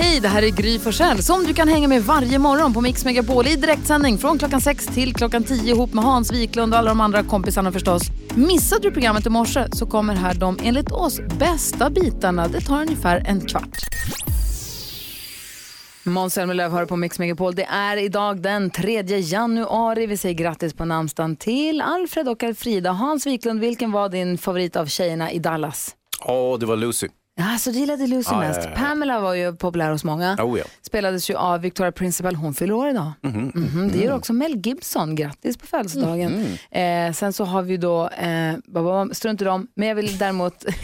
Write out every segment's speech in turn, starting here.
Hej, det här är Gry Forssell som du kan hänga med varje morgon på Mix Megapol i direktsändning från klockan 6 till klockan 10 ihop med Hans Wiklund och alla de andra kompisarna förstås. Missade du programmet i morse så kommer här de enligt oss bästa bitarna. Det tar ungefär en kvart. Måns Zelmerlöw hör på Mix Megapol. Det är idag den 3 januari. Vi säger grattis på namnsdagen till Alfred och Alfrida. Hans Wiklund, vilken var din favorit av tjejerna i Dallas? Ja, det var Lucy. Ja, så du gillade Lucy Ja, mest. ja, ja. Pamela var ju populär hos många. Oh, ja. Spelades ju av Victoria Principal. Hon fyller år idag. Mhm, Det gör också Mel Gibson. Grattis på födelsedagen. Eh, sen så har vi då, eh, strunt i dem, men jag vill däremot,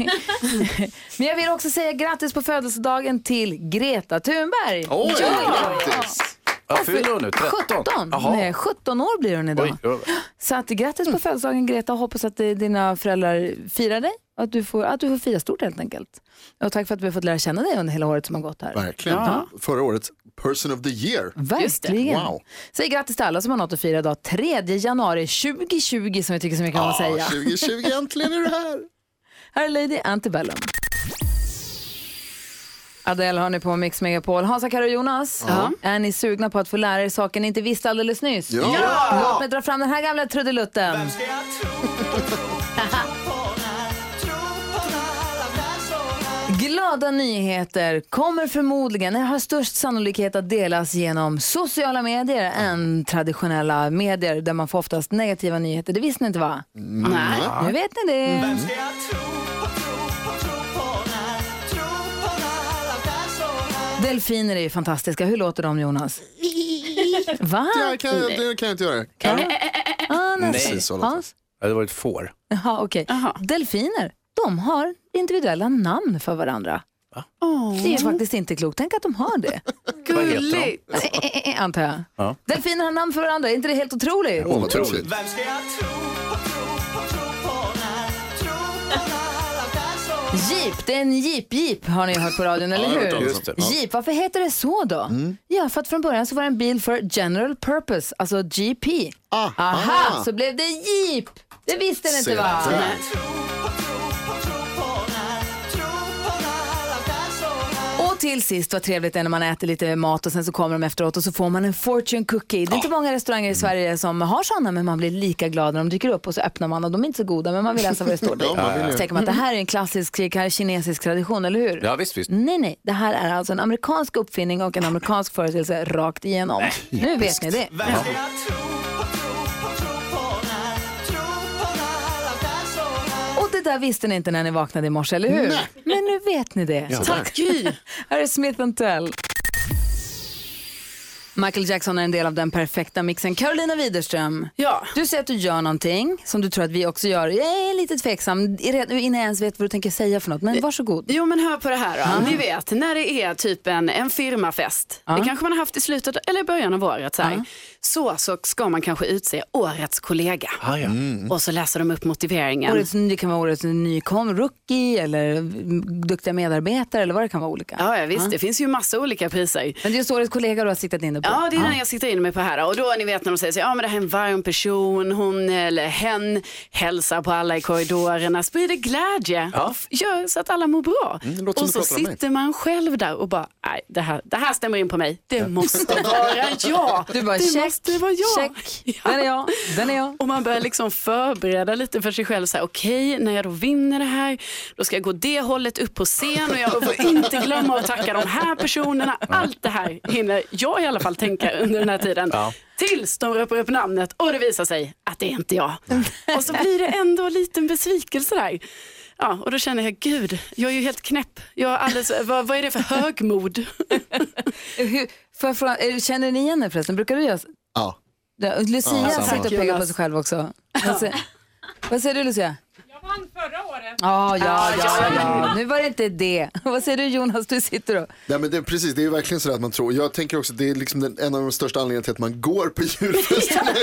men jag vill också säga grattis på födelsedagen till Greta Thunberg. Oj, Ja. grattis! Vad fyller hon nu? 13? 17. Jaha. Nej, 17 år blir hon idag. Oj, oj. Så att, grattis på födelsedagen Greta. Hoppas att eh, dina föräldrar firar dig. Att du, får, att du får fira stort helt enkelt. Och tack för att vi har fått lära känna dig under hela året som har gått här. Verkligen. Förra årets person of the year. Verkligen. Wow. Säg grattis till alla som har något att fira idag. 3 januari 2020 som vi tycker så mycket om att säga. 2020, äntligen är du här. Här är Lady Antebellum. Adele har ni på Mix Megapol. Hansa, Karo och Jonas, är ni sugna på att få lära er saker ni inte visste alldeles nyss? Ja. Låt mig dra fram den här gamla trudelutten. Glada nyheter kommer förmodligen, har störst sannolikhet att delas genom sociala medier än traditionella medier där man får oftast negativa nyheter. Det visste ni inte va? Nej. Nu vet ni det. Delfiner är ju fantastiska. Hur låter de Jonas? Va? Ja, kan, jag- det kan jag inte göra. Kan jag? Ah, det. Hans? Ja, det var ett får. Jaha, okej. Delfiner, de har individuella namn för varandra. Det är faktiskt inte klokt. Tänk att de har det. Eh, Antar jag. Ja. Delfiner har namn för varandra. Är inte det helt otroligt? Åh, vad tufft. Jeep, det är en jeep-jeep har ni hört på radion, eller hur? Just det. Jeep, varför heter det så då? Ja, för att från början så var det en bil för general purpose, alltså GP. Ah, Aha, ah. så blev det Jeep. Det visste ni inte va? Till sist, vad trevligt det är när man äter lite mat och sen så kommer de efteråt och så får man en fortune cookie. Det är inte många restauranger i Sverige som har sådana men man blir lika glad när de dyker upp och så öppnar man och de är inte så goda men man vill läsa vad det står Ja, där. ju. Så tänker man att det här är en klassisk kinesisk tradition, eller hur? Ja, visst, visst. Nej, nej, det här är alltså en amerikansk uppfinning och en amerikansk företeelse rakt igenom. nu vet ni det. Och där visste ni inte när ni vaknade i morse, eller hur? Men nu vet ni det. Tack Gry. Här är Smith Tell. Michael Jackson är en del av den perfekta mixen. Carolina Widerström, Ja. du säger att du gör någonting som du tror att vi också gör. Jag är lite tveksam innan jag ens vet vad du tänker säga för något. Men varsågod. Jo men hör på det här då. Ni vet när det är typ en, en firmafest. Det kanske man har haft i slutet eller i början av året. Så, här. så, så ska man kanske utse årets kollega. Ah, ja. Och så läser de upp motiveringen. Årets, det kan vara årets nykom, rookie eller mm, duktiga medarbetare eller vad det kan vara olika. Ja, ja visst, det finns ju massa olika priser. Men det är just årets kollega du har siktat in dig på. Ja, det är den jag siktar in mig på här. Och då ni vet när de säger så, ja men det här är en varm person, hon eller hen hälsar på alla i korridorerna, sprider glädje, F- gör så att alla mår bra. som och så sitter man själv där och bara, nej det här, det här stämmer in på mig, det måste vara jag. Du bara det check, måste vara jag. check. Den är jag, den är jag. Och man börjar liksom förbereda lite för sig själv. så här, Okej, när jag då vinner det här, då ska jag gå det hållet upp på scen och jag får inte glömma att tacka de här personerna. Allt det här hinner jag i alla fall tänka under den här tiden. Tills de ropar upp namnet och det visar sig att det är inte jag. Och så blir det ändå en liten besvikelse där. Ja, och då känner jag, gud, jag är ju helt knäpp. Jag är alldeles, vad, vad är det för högmod? Hur, fråga, är- känner ni igen er förresten? Brukar du göra så? Ja. Ja, Lucia Ja, sitter och pekar på sig själv också. Vad säger, vad säger du Lucia? Vann förra året Ja, ja, ja, ja. Nu var det inte det. Vad säger du Jonas? Du sitter och... Nej, men det är precis, det är verkligen så att man tror. Jag tänker också att det är liksom den, en av de största anledningarna till att man går på julfesten.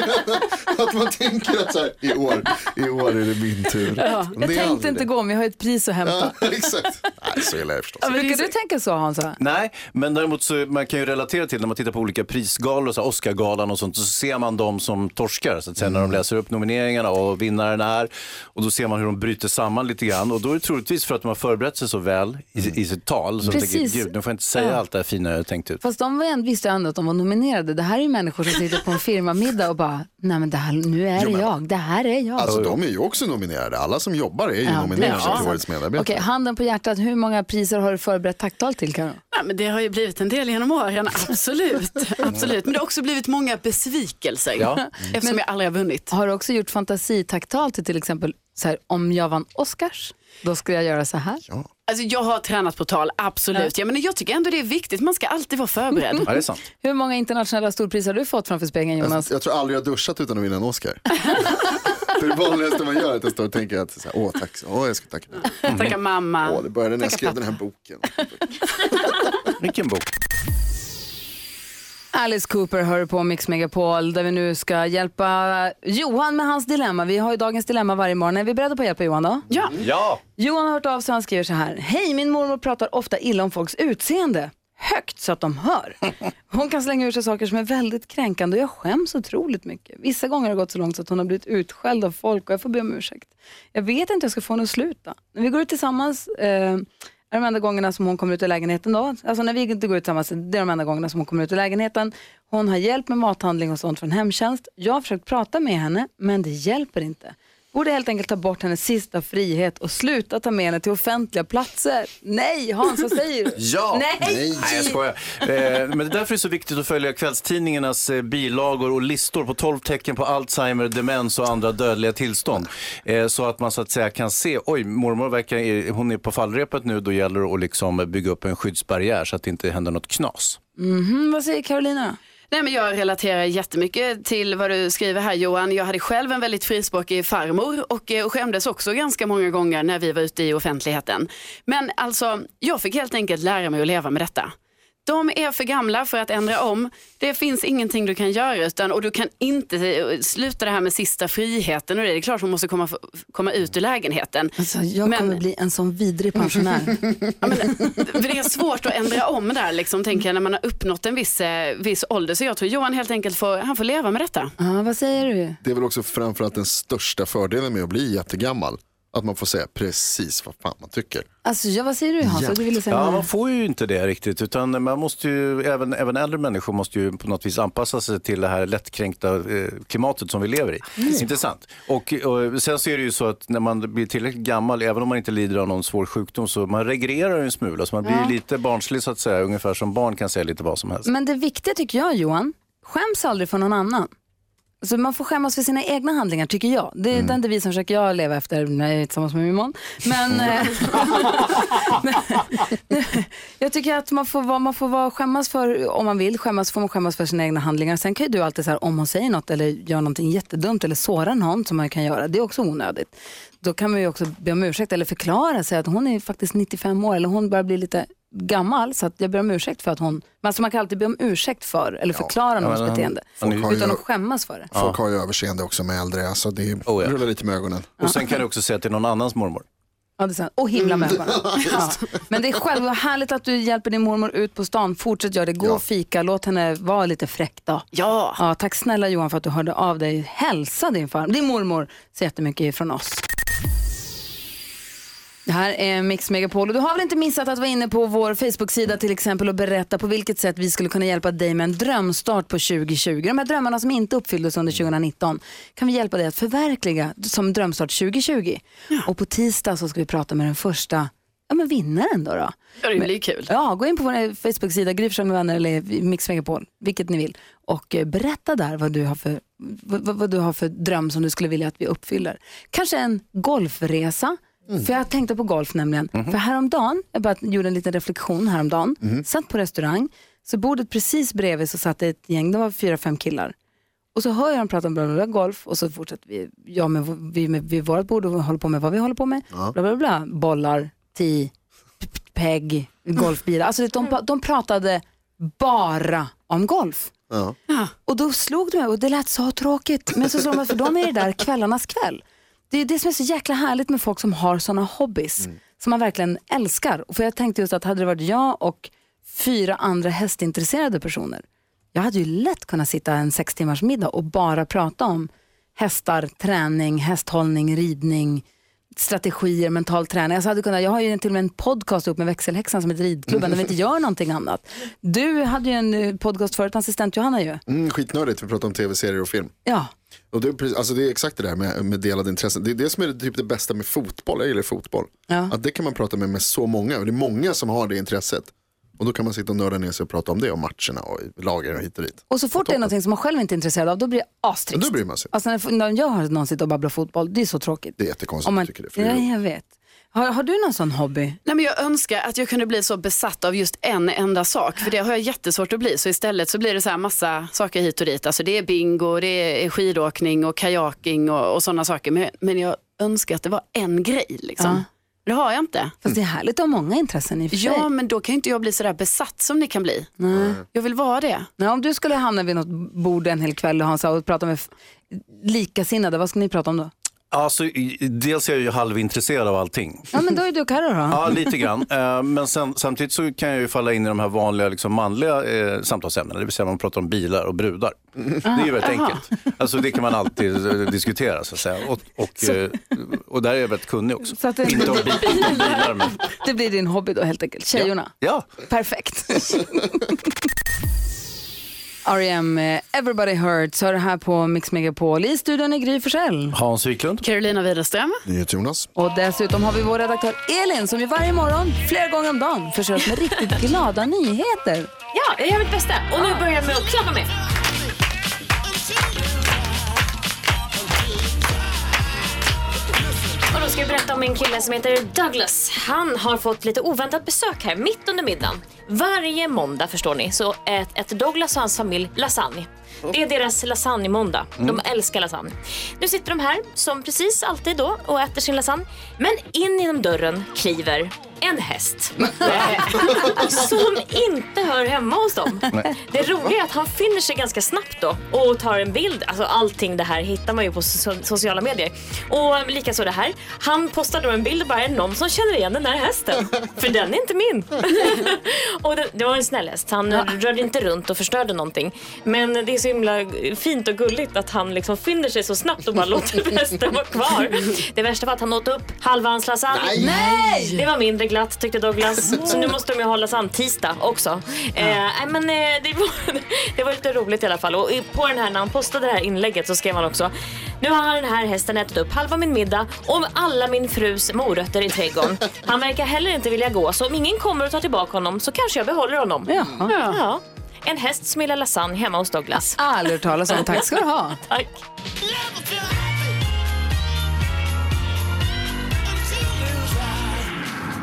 att man tänker att så här, i år, i år är det min tur. Ja, jag tänkte inte det. gå, men jag har ett pris att hämta. Ja, exakt. Nej, så illa är det förstås. Brukar du tänka så Hansa? Nej, men däremot så man kan ju relatera till när man tittar på olika prisgalor, så Oscargalan och sånt, så ser man de som torskar så att säga, när Mm. de läser upp nomineringarna och vinnaren är. Och då ser man hur de bryter samman lite grann och då är det troligtvis för att de har förberett sig så väl i, i sitt tal. Så de tänker, Precis. gud, nu får jag inte säga Ja. allt det här fina jag tänkt ut. Fast de var visste ändå att de var nominerade. Det här är ju människor som sitter på en firmamiddag och bara, nej men det här, nu är det men- jag, det här är jag. Alltså de är ju också nominerade. Alla som jobbar är ju Ja, nominerade till årets medarbetare. Okej, handen på hjärtat, hur många priser har du förberett tacktal till Karo? Ja, men det har ju blivit en del genom åren, absolut. absolut. Men det har också blivit många besvikelser Ja. eftersom jag aldrig har vunnit. Har du också gjort fantasitacktal till till exempel, så här, om jag vann Oscars, då skulle jag göra så här? Alltså, jag har tränat på tal, absolut. Ja, men jag tycker ändå det är viktigt, man ska alltid vara förberedd. Ja, det är sant. Hur många internationella storpris har du fått framför spegeln Jonas? Jag, jag tror aldrig jag har duschat utan att vinna en Oscar. det är det vanligaste man gör, att jag står och tänker att så här, åh tack, åh jag ska tacka. Tacka mamma. Åh, det började när jag Tacka skrev pappa. den här boken. Vilken bok? Alice Cooper hör på Mix Megapol där vi nu ska hjälpa Johan med hans dilemma. Vi har ju dagens dilemma varje morgon. Är vi beredda på att hjälpa Johan då? Ja. Ja! Johan har hört av sig och han skriver så här. Hej, min mormor pratar ofta illa om folks utseende. Högt så att de hör. Hon kan slänga ur sig saker som är väldigt kränkande och jag skäms otroligt mycket. Vissa gånger har det gått så långt så att hon har blivit utskälld av folk och jag får be om ursäkt. Jag vet inte hur jag ska få henne att sluta. När vi går ut tillsammans eh, är de enda gångerna som hon kommer ut ur lägenheten då. Alltså när vi inte går ut tillsammans, det är de enda gångerna som hon kommer ut ur lägenheten. Hon har hjälp med mathandling och sånt från hemtjänst. Jag har försökt prata med henne, men det hjälper inte. Borde helt enkelt ta bort hennes sista frihet och sluta ta med henne till offentliga platser. Nej, Hans, vad säger du? Ja! Nej! Nej, jag skojar. Eh, men det är därför det är så viktigt att följa kvällstidningarnas eh, bilagor och listor på 12 tecken på Alzheimer, demens och andra dödliga tillstånd. Eh, så att man så att säga kan se, oj, mormor verkar, hon är på fallrepet nu, då gäller det att liksom bygga upp en skyddsbarriär så att det inte händer något knas. Mhm, vad säger Carolina? Nej, men jag relaterar jättemycket till vad du skriver här Johan. Jag hade själv en väldigt frispråkig farmor och, eh, och skämdes också ganska många gånger när vi var ute i offentligheten. Men alltså, jag fick helt enkelt lära mig att leva med detta. De är för gamla för att ändra om. Det finns ingenting du kan göra utan, och du kan inte eh, sluta det här med sista friheten. Och det är klart hon måste komma, komma ut ur lägenheten. Alltså, jag Men- kommer bli en sån vidrig pensionär. Ja, men, det är svårt att ändra om där, liksom, tänker jag, när man har uppnått en viss, eh, viss ålder. Så jag tror Johan helt enkelt får, han får leva med detta. ja, vad säger du? Det är väl också framförallt den största fördelen med att bli jättegammal. Att man får säga precis vad fan man tycker. Alltså, ja, vad säger du Hans? Ja. Du ville säga Ja, man får ju inte det riktigt, utan man måste ju, även, även äldre människor måste ju på något vis anpassa sig till det här lättkränkta eh, klimatet som vi lever i. Intressant. Och, och sen så är det ju så att när man blir tillräckligt gammal, även om man inte lider av någon svår sjukdom, så man regrerar ju en smula, så man blir Ja. lite barnslig så att säga, ungefär som barn kan säga lite vad som helst. Men det viktiga tycker jag Johan, skäms aldrig för någon annan. Så man får skämmas för sina egna handlingar tycker jag. Det är Mm. den devisen försöker jag leva efter när jag är tillsammans med min man. Men, eh, men jag tycker att man får, vara, man får vara, skämmas för, om man vill skämmas, får man skämmas för sina egna handlingar. Sen kan ju du alltid, så här, om hon säger något eller gör någonting jättedumt eller sårar någon som man kan göra, det är också onödigt. Då kan man ju också be om ursäkt eller förklara sig att hon är faktiskt 95 år eller hon börjar bli lite gammal så att jag ber om ursäkt för att hon, men alltså man kan alltid be om ursäkt för eller förklara någons men beteende är utan ju- att skämmas för det. Folk har ju överseende också med äldre, alltså det Oh, ja. rullar lite med ögonen. Och sen kan du också säga till någon annans mormor. Ja, det är sant. Och himla med ögonen. Ja. Men det är själv härligt att du hjälper din mormor ut på stan. Fortsätt göra det. Gå Ja. och fika. Låt henne vara lite fräck då. Ja. Ja, tack snälla Johan för att du hörde av dig. Hälsa din, far, din mormor så jättemycket från oss. Det här är Mix Megapol och du har väl inte missat att vara inne på vår Facebook-sida till exempel och berätta på vilket sätt vi skulle kunna hjälpa dig med en drömstart på 2020. De här drömmarna som inte uppfylldes under 2019 kan vi hjälpa dig att förverkliga som drömstart 2020. Och på tisdag så ska vi prata med den första ja, men vinnaren då. då. Ja, det blir kul. Ja, gå in på vår Facebook-sida, Gry med vänner eller Mix Megapol, vilket ni vill. Och eh, berätta där vad du, har för, vad- vad du har för dröm som du skulle vilja att vi uppfyller. Kanske en golfresa. För jag tänkte på golf nämligen. För häromdagen, jag bara gjorde en liten reflektion häromdagen, satt på restaurang, så bordet precis bredvid så satt ett gäng, det var fyra, fem killar. Och så hör jag dem prata om bla, bla, bla, golf och så fortsätter vi, jag med, vi med vid vårt bord och håller på med vad vi håller på med. Bla, bla, bla. Bollar, tee, p- pegg, golfbilar. Alltså de, de pratade bara om golf. Ja. Och då slog det mig och det lät så tråkigt. Men så slog det mig, för de är det där kvällarnas kväll. Det är det som är så jäkla härligt med folk som har sådana hobbys som man verkligen älskar. För jag tänkte just att hade det varit jag och fyra andra hästintresserade personer, jag hade ju lätt kunnat sitta en sex timmars middag och bara prata om hästar, träning, hästhållning, ridning, strategier, mental träning. Alltså hade kunnat, jag har ju till och med en podcast upp med växelhäxan som heter Ridklubben där vi inte gör någonting annat. Du hade ju en eh, podcast förut, assistent Johanna ju. Mm, skitnödigt, vi pratar om tv-serier och film. Ja, Och det, är precis- alltså det är exakt det där med, med delade intressen. Det är det som är typ det bästa med fotboll. Jag gillar fotboll. Ja. Att det kan man prata med med så många. Och det är många som har det intresset. Och då kan man sitta och nörda ner sig och prata om det, om matcherna och lagen och hit och dit. och så fort det är någonting som man själv inte är intresserad av, då blir det astrist. då bryr man sig. Alltså när, när jag hör någon sitta och babbla fotboll, det är så tråkigt. Det är jättekonstigt Om man, tycker det. För ja, jag vet. Har, har du någon sån hobby? Nej, men jag önskar att jag kunde bli så besatt av just en enda sak, för det har jag jättesvårt att bli. Så istället så blir det så här massa saker hit och dit. Alltså det är bingo, det är skidåkning och kajaking och, och sådana saker. Men, men jag önskar att det var en grej. Liksom. Ja. Det har jag inte. Fast det är härligt att ha många intressen i och för sig. Ja, men då kan inte jag bli så där besatt som ni kan bli. Nej. Jag vill vara det. Nej, om du skulle hamna vid något bord en hel kväll Hansa, och prata med likasinnade, vad ska ni prata om då? Alltså, dels är jag ju halvintresserad av allting. Ja, men då är du Carro då. Ja, lite grann. Eh, Men sen, samtidigt så kan jag ju falla in i de här vanliga liksom, manliga eh, samtalsämnena, det vill säga man pratar om bilar och brudar. Det är ju väldigt enkelt. Alltså, det kan man alltid eh, diskutera så att säga. Och, och, eh, och där är jag väldigt kunnig också. Så att det- Inte om bilar, men... Det blir din hobby då helt enkelt. Tjejorna. Ja, Perfekt. R.E.M. eh, Everybody Hurts hör det här på Mix Megapol. I studion är Gry Forssell. Hans Wiklund. Carolina Widerström. Jonas. Och dessutom har vi vår redaktör Elin som ju varje morgon, flera gånger om dagen, förser oss med riktigt glada nyheter. Ja, jag gör mitt bästa. Och nu börjar jag med att klappa med. Ska berätta om en kille som heter Douglas. Han har fått lite oväntat besök här mitt under middagen. Varje måndag förstår ni så äter Douglas och hans familj lasagne. Det är deras lasagne-måndag. De älskar lasagne. Nu sitter de här som precis alltid då och äter sin lasagne. Men in genom dörren kliver en häst. som inte hör hemma hos dem. Det roliga är att han finner sig ganska snabbt då och tar en bild. Alltså allting det här hittar man ju på so- sociala medier. Och likaså det här. Han postar då en bild och bara är det någon som känner igen den där hästen? För den är inte min. och det, det var en snäll häst. Han rörde inte runt och förstörde någonting. Men det är så himla fint och gulligt att han liksom finner sig så snabbt och bara låter hästen vara kvar. Det värsta var att han åt upp halva hans lasagne. Nej! Det var mindre glatt tyckte Douglas. Så nu måste de ju hålla samma tisdag också. Eh, nej, men, eh, det, var, det var lite roligt i alla fall. Och på den här, när han postade det här inlägget så skrev han också. Nu har den här hästen ätit upp halva min middag och alla min frus morötter i trädgården. Han verkar heller inte vilja gå så om ingen kommer och tar tillbaka honom så kanske jag behåller honom. Jaha. Ja. En häst som gillar lasagne hemma hos Douglas. Aldrig hört talas om. Tack ska du ha. Tack.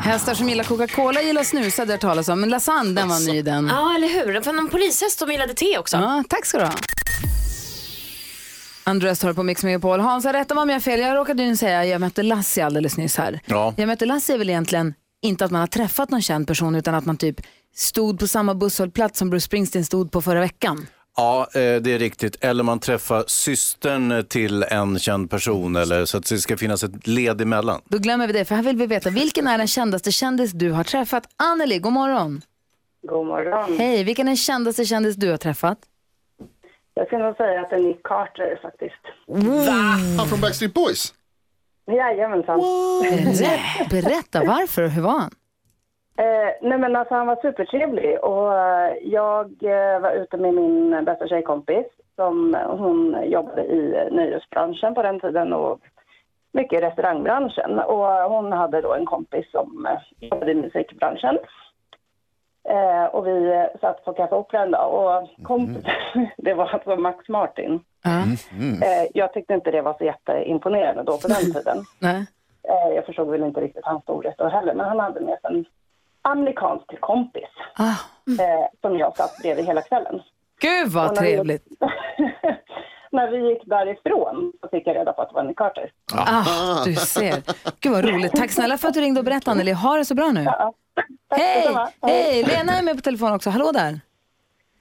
Hästar som gillar Coca-Cola gillar snusa, det har talas om. Men lasagne, den var ny den. Ja, eller hur? För någon polishäst som gillade te också. Ja, tack ska du ha. Andreas tar på Mix Megapol. Hans, rätta mig om jag har fel. Jag råkade ju säga jag mötte Lassie alldeles nyss här. Ja. Jag mötte Lassie är väl egentligen inte att man har träffat någon känd person utan att man typ stod på samma busshållplats som Bruce Springsteen stod på förra veckan. Ja, eh, det är riktigt. Eller man träffar systern till en känd person eller så att det ska finnas ett led emellan. Då glömmer vi det, för här vill vi veta vilken är den kändaste kändis du har träffat? Anneli, god morgon. God morgon. Hej, vilken är den kändaste kändis du har träffat? Jag skulle nog säga att det är Nick Carter faktiskt. Han från Backstreet Boys. Jajamensan. Berä- Berätta, varför och hur var han? Eh, nej men alltså han var supertrevlig och eh, jag eh, var ute med min bästa tjejkompis som hon jobbade i nöjesbranschen på den tiden och mycket i restaurangbranschen och hon hade då en kompis som eh, jobbade i musikbranschen. Eh, och vi satt på Café Opera en dag och kompisen, det var alltså Max Martin. Ja. Eh, jag tyckte inte det var så jätteimponerande då på den tiden. Nej. Eh, jag förstod väl inte riktigt hans storlek då heller, men han hade med sig en amerikansk kompis Ah, eh, som jag satt bredvid hela kvällen. gud vad när vi- trevligt. när vi gick därifrån så fick jag reda på att det var Nick Carter. Ah, du ser. Gud vad roligt. Tack snälla för att du ringde och berättade Anneli. Ha det så bra nu. Hej! detsamma. Hej! Lena är med på telefon också. Hallå där.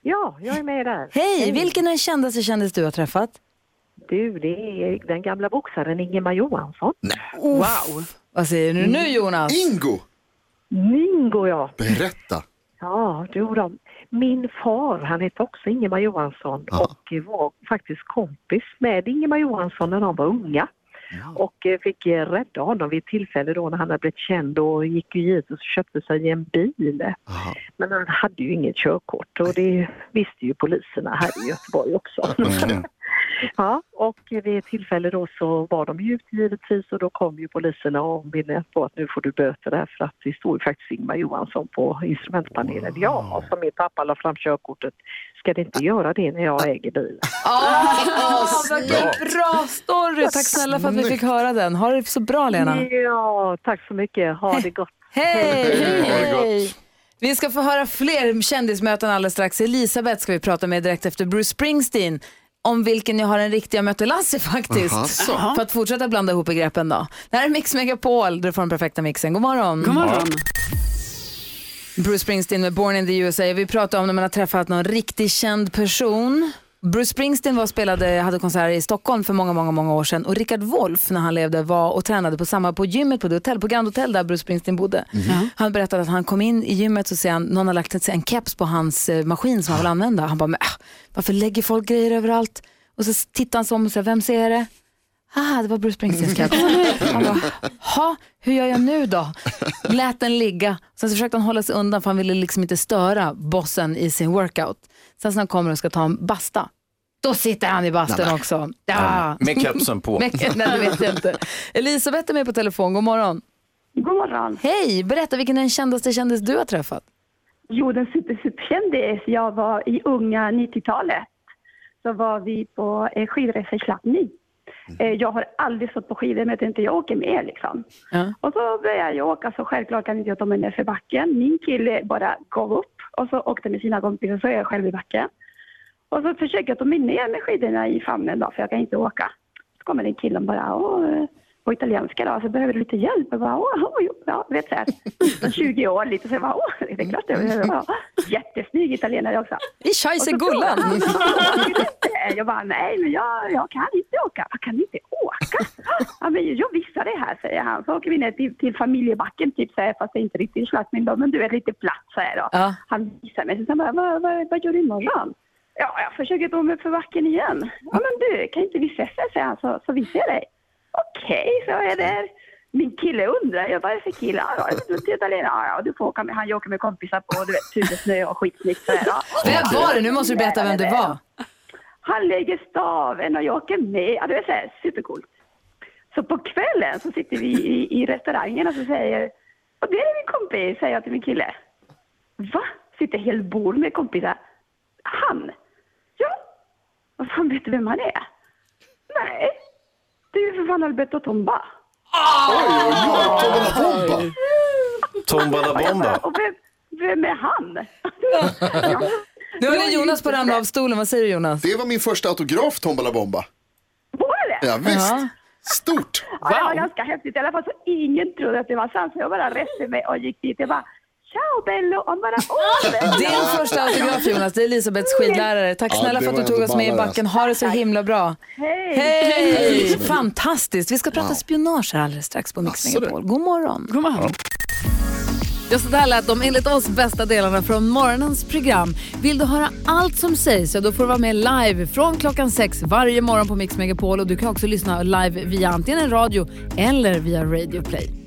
Ja, jag är med där. Hej! Vilken är den kändaste kändis du har träffat? Du, det är den gamla boxaren Ingemar Johansson. Wow! Vad säger du nu Jonas? Ingo! Mingo ja. Berätta. Ja, du då. Min far, han hette också Ingemar Johansson och var faktiskt kompis med Ingemar Johansson när de var unga. Och eh, fick eh, rädda honom vid ett tillfälle då när han hade blivit känd och gick ju givetvis och köpte sig en bil. Men han hade ju inget körkort och det visste ju poliserna här i Göteborg också. Ja, och vid ett tillfälle då så var de ju ute givetvis och då kom ju poliserna och ville på att nu får du böter där för att det stod ju faktiskt Ingmar Johansson på instrumentpanelen. Ja, som min pappa la fram körkortet. Ska det inte göra det när jag äger bilen? Ah, vilken bra story! Tack snälla för att vi fick höra den. Ha det så bra Lena. Ja, tack så mycket. Ha det gott. Hej! Gott. Hej! Vi ska få höra fler kändismöten alldeles strax. Elisabeth ska vi prata med direkt efter Bruce Springsteen om vilken jag har en riktig jag mötte Lassie faktiskt. Aha. Så, för att fortsätta blanda ihop begreppen då. Det här är Mix Megapol, du får den perfekta mixen. God morgon. God morgon. Bruce Springsteen med Born in the USA. Vi pratar om när man har träffat någon riktigt känd person. Bruce Springsteen var spelade, hade konserter i Stockholm för många, många, många år sedan och Richard Wolff när han levde var och tränade på samma på gymmet på det hotell, på Grand Hotel där Bruce Springsteen bodde. Han berättade att han kom in i gymmet och ser han, någon har lagt en, keps på hans eh, maskin som han vill använda. Han bara, men, äh, varför lägger folk grejer överallt? Och så tittar han sig om och säger, vem ser det? Ah, det var Bruce Springsteens keps. Han bara, ha, hur gör jag nu då? Lät den ligga. Sen så försökte han hålla sig undan för han ville liksom inte störa bossen i sin workout. Sen så när han kommer och ska ta en basta, då sitter han i bastun Nej, men. också. Ja. Med kepsen på. Med, nej, det vet jag inte. Elisabeth är med på telefon, god morgon. God morgon. Hej, berätta vilken är den kändaste kändis du har träffat? Jo, den super, superkändis. Jag var i unga 90-talet. Så var vi på eh, skidresa i Chladni. Eh, jag har aldrig stått på skidor men jag tänkte jag åker med liksom. Ja. Och så började jag åka så självklart kan inte jag ta mig ner för backen. Min kille bara gav upp och så åkte med sina kompisar så är jag själv i backen. Och så försöker jag ta mig ner med skidorna i famnen då för jag kan inte åka. Så kommer en kille och bara Åh, på italienska då, så behöver du lite hjälp? Jag bara, åh, ja, vet så här, 20 år lite så jag bara, åh, det är klart det är. Ja, jättesnygg italienare också. I scheisse gullan. Jag bara, nej men jag, jag kan inte åka. Jag kan inte åka? Ja, men jag visar det här, säger han. Så åker vi ner till, till familjebacken, typ så här, fast det är inte riktigt Slattmin då, men du är lite platt så här då. Ja. Han visar mig, så han bara, vad, vad, vad gör du imorgon? Ja, jag försöker ta mig för backen igen. Ja, men du, kan inte vi ses, säger han, så, så visar jag dig. Okej, så är det. Min kille undrar, jag vad är det för kille? Ja, jag. Ja, du får åka med, han åker med kompisar på, du vet, tur snö och skitsnyggt så här. Ja. Vem var det? Nu måste du berätta vem det var. Han lägger staven och jag åker med. Ja, det är så här, supercoolt. Så på kvällen så sitter vi i, i restaurangen och så säger och det är min kompis, säger jag till min kille. Va? Sitter helt bord med kompisar? Han? Ja. Vad fan vet du vem han är? Nej. För fan Alberto Tomba. Tomba la bomba. Och vem, vem är han? Nu håller Jonas på att ramla av stolen. Vad säger du Jonas? Det var min första autograf, Tombola Bomba. Var det? Ja, visst. Ja. Stort. Ja, det var ganska häftigt. I alla fall så ingen trodde att det var sant. Så jag bara reste mig och gick dit. Jag bara, ciao Bello. Och bara, åh. Din första autograf Jonas, det är Elisabeths skidlärare. Tack Ja, snälla för att du tog oss med i backen. Ha det så himla bra. Hej! Hej! Fantastiskt. Vi ska prata spionage här alldeles strax på Mix Megapol. God morgon. God morgon. Ja, så där lät de enligt oss bästa delarna från morgonens program. Vill du höra allt som sägs så då får du vara med live från klockan sex varje morgon på Mix Megapol och du kan också lyssna live via antingen en radio eller via Radio Play.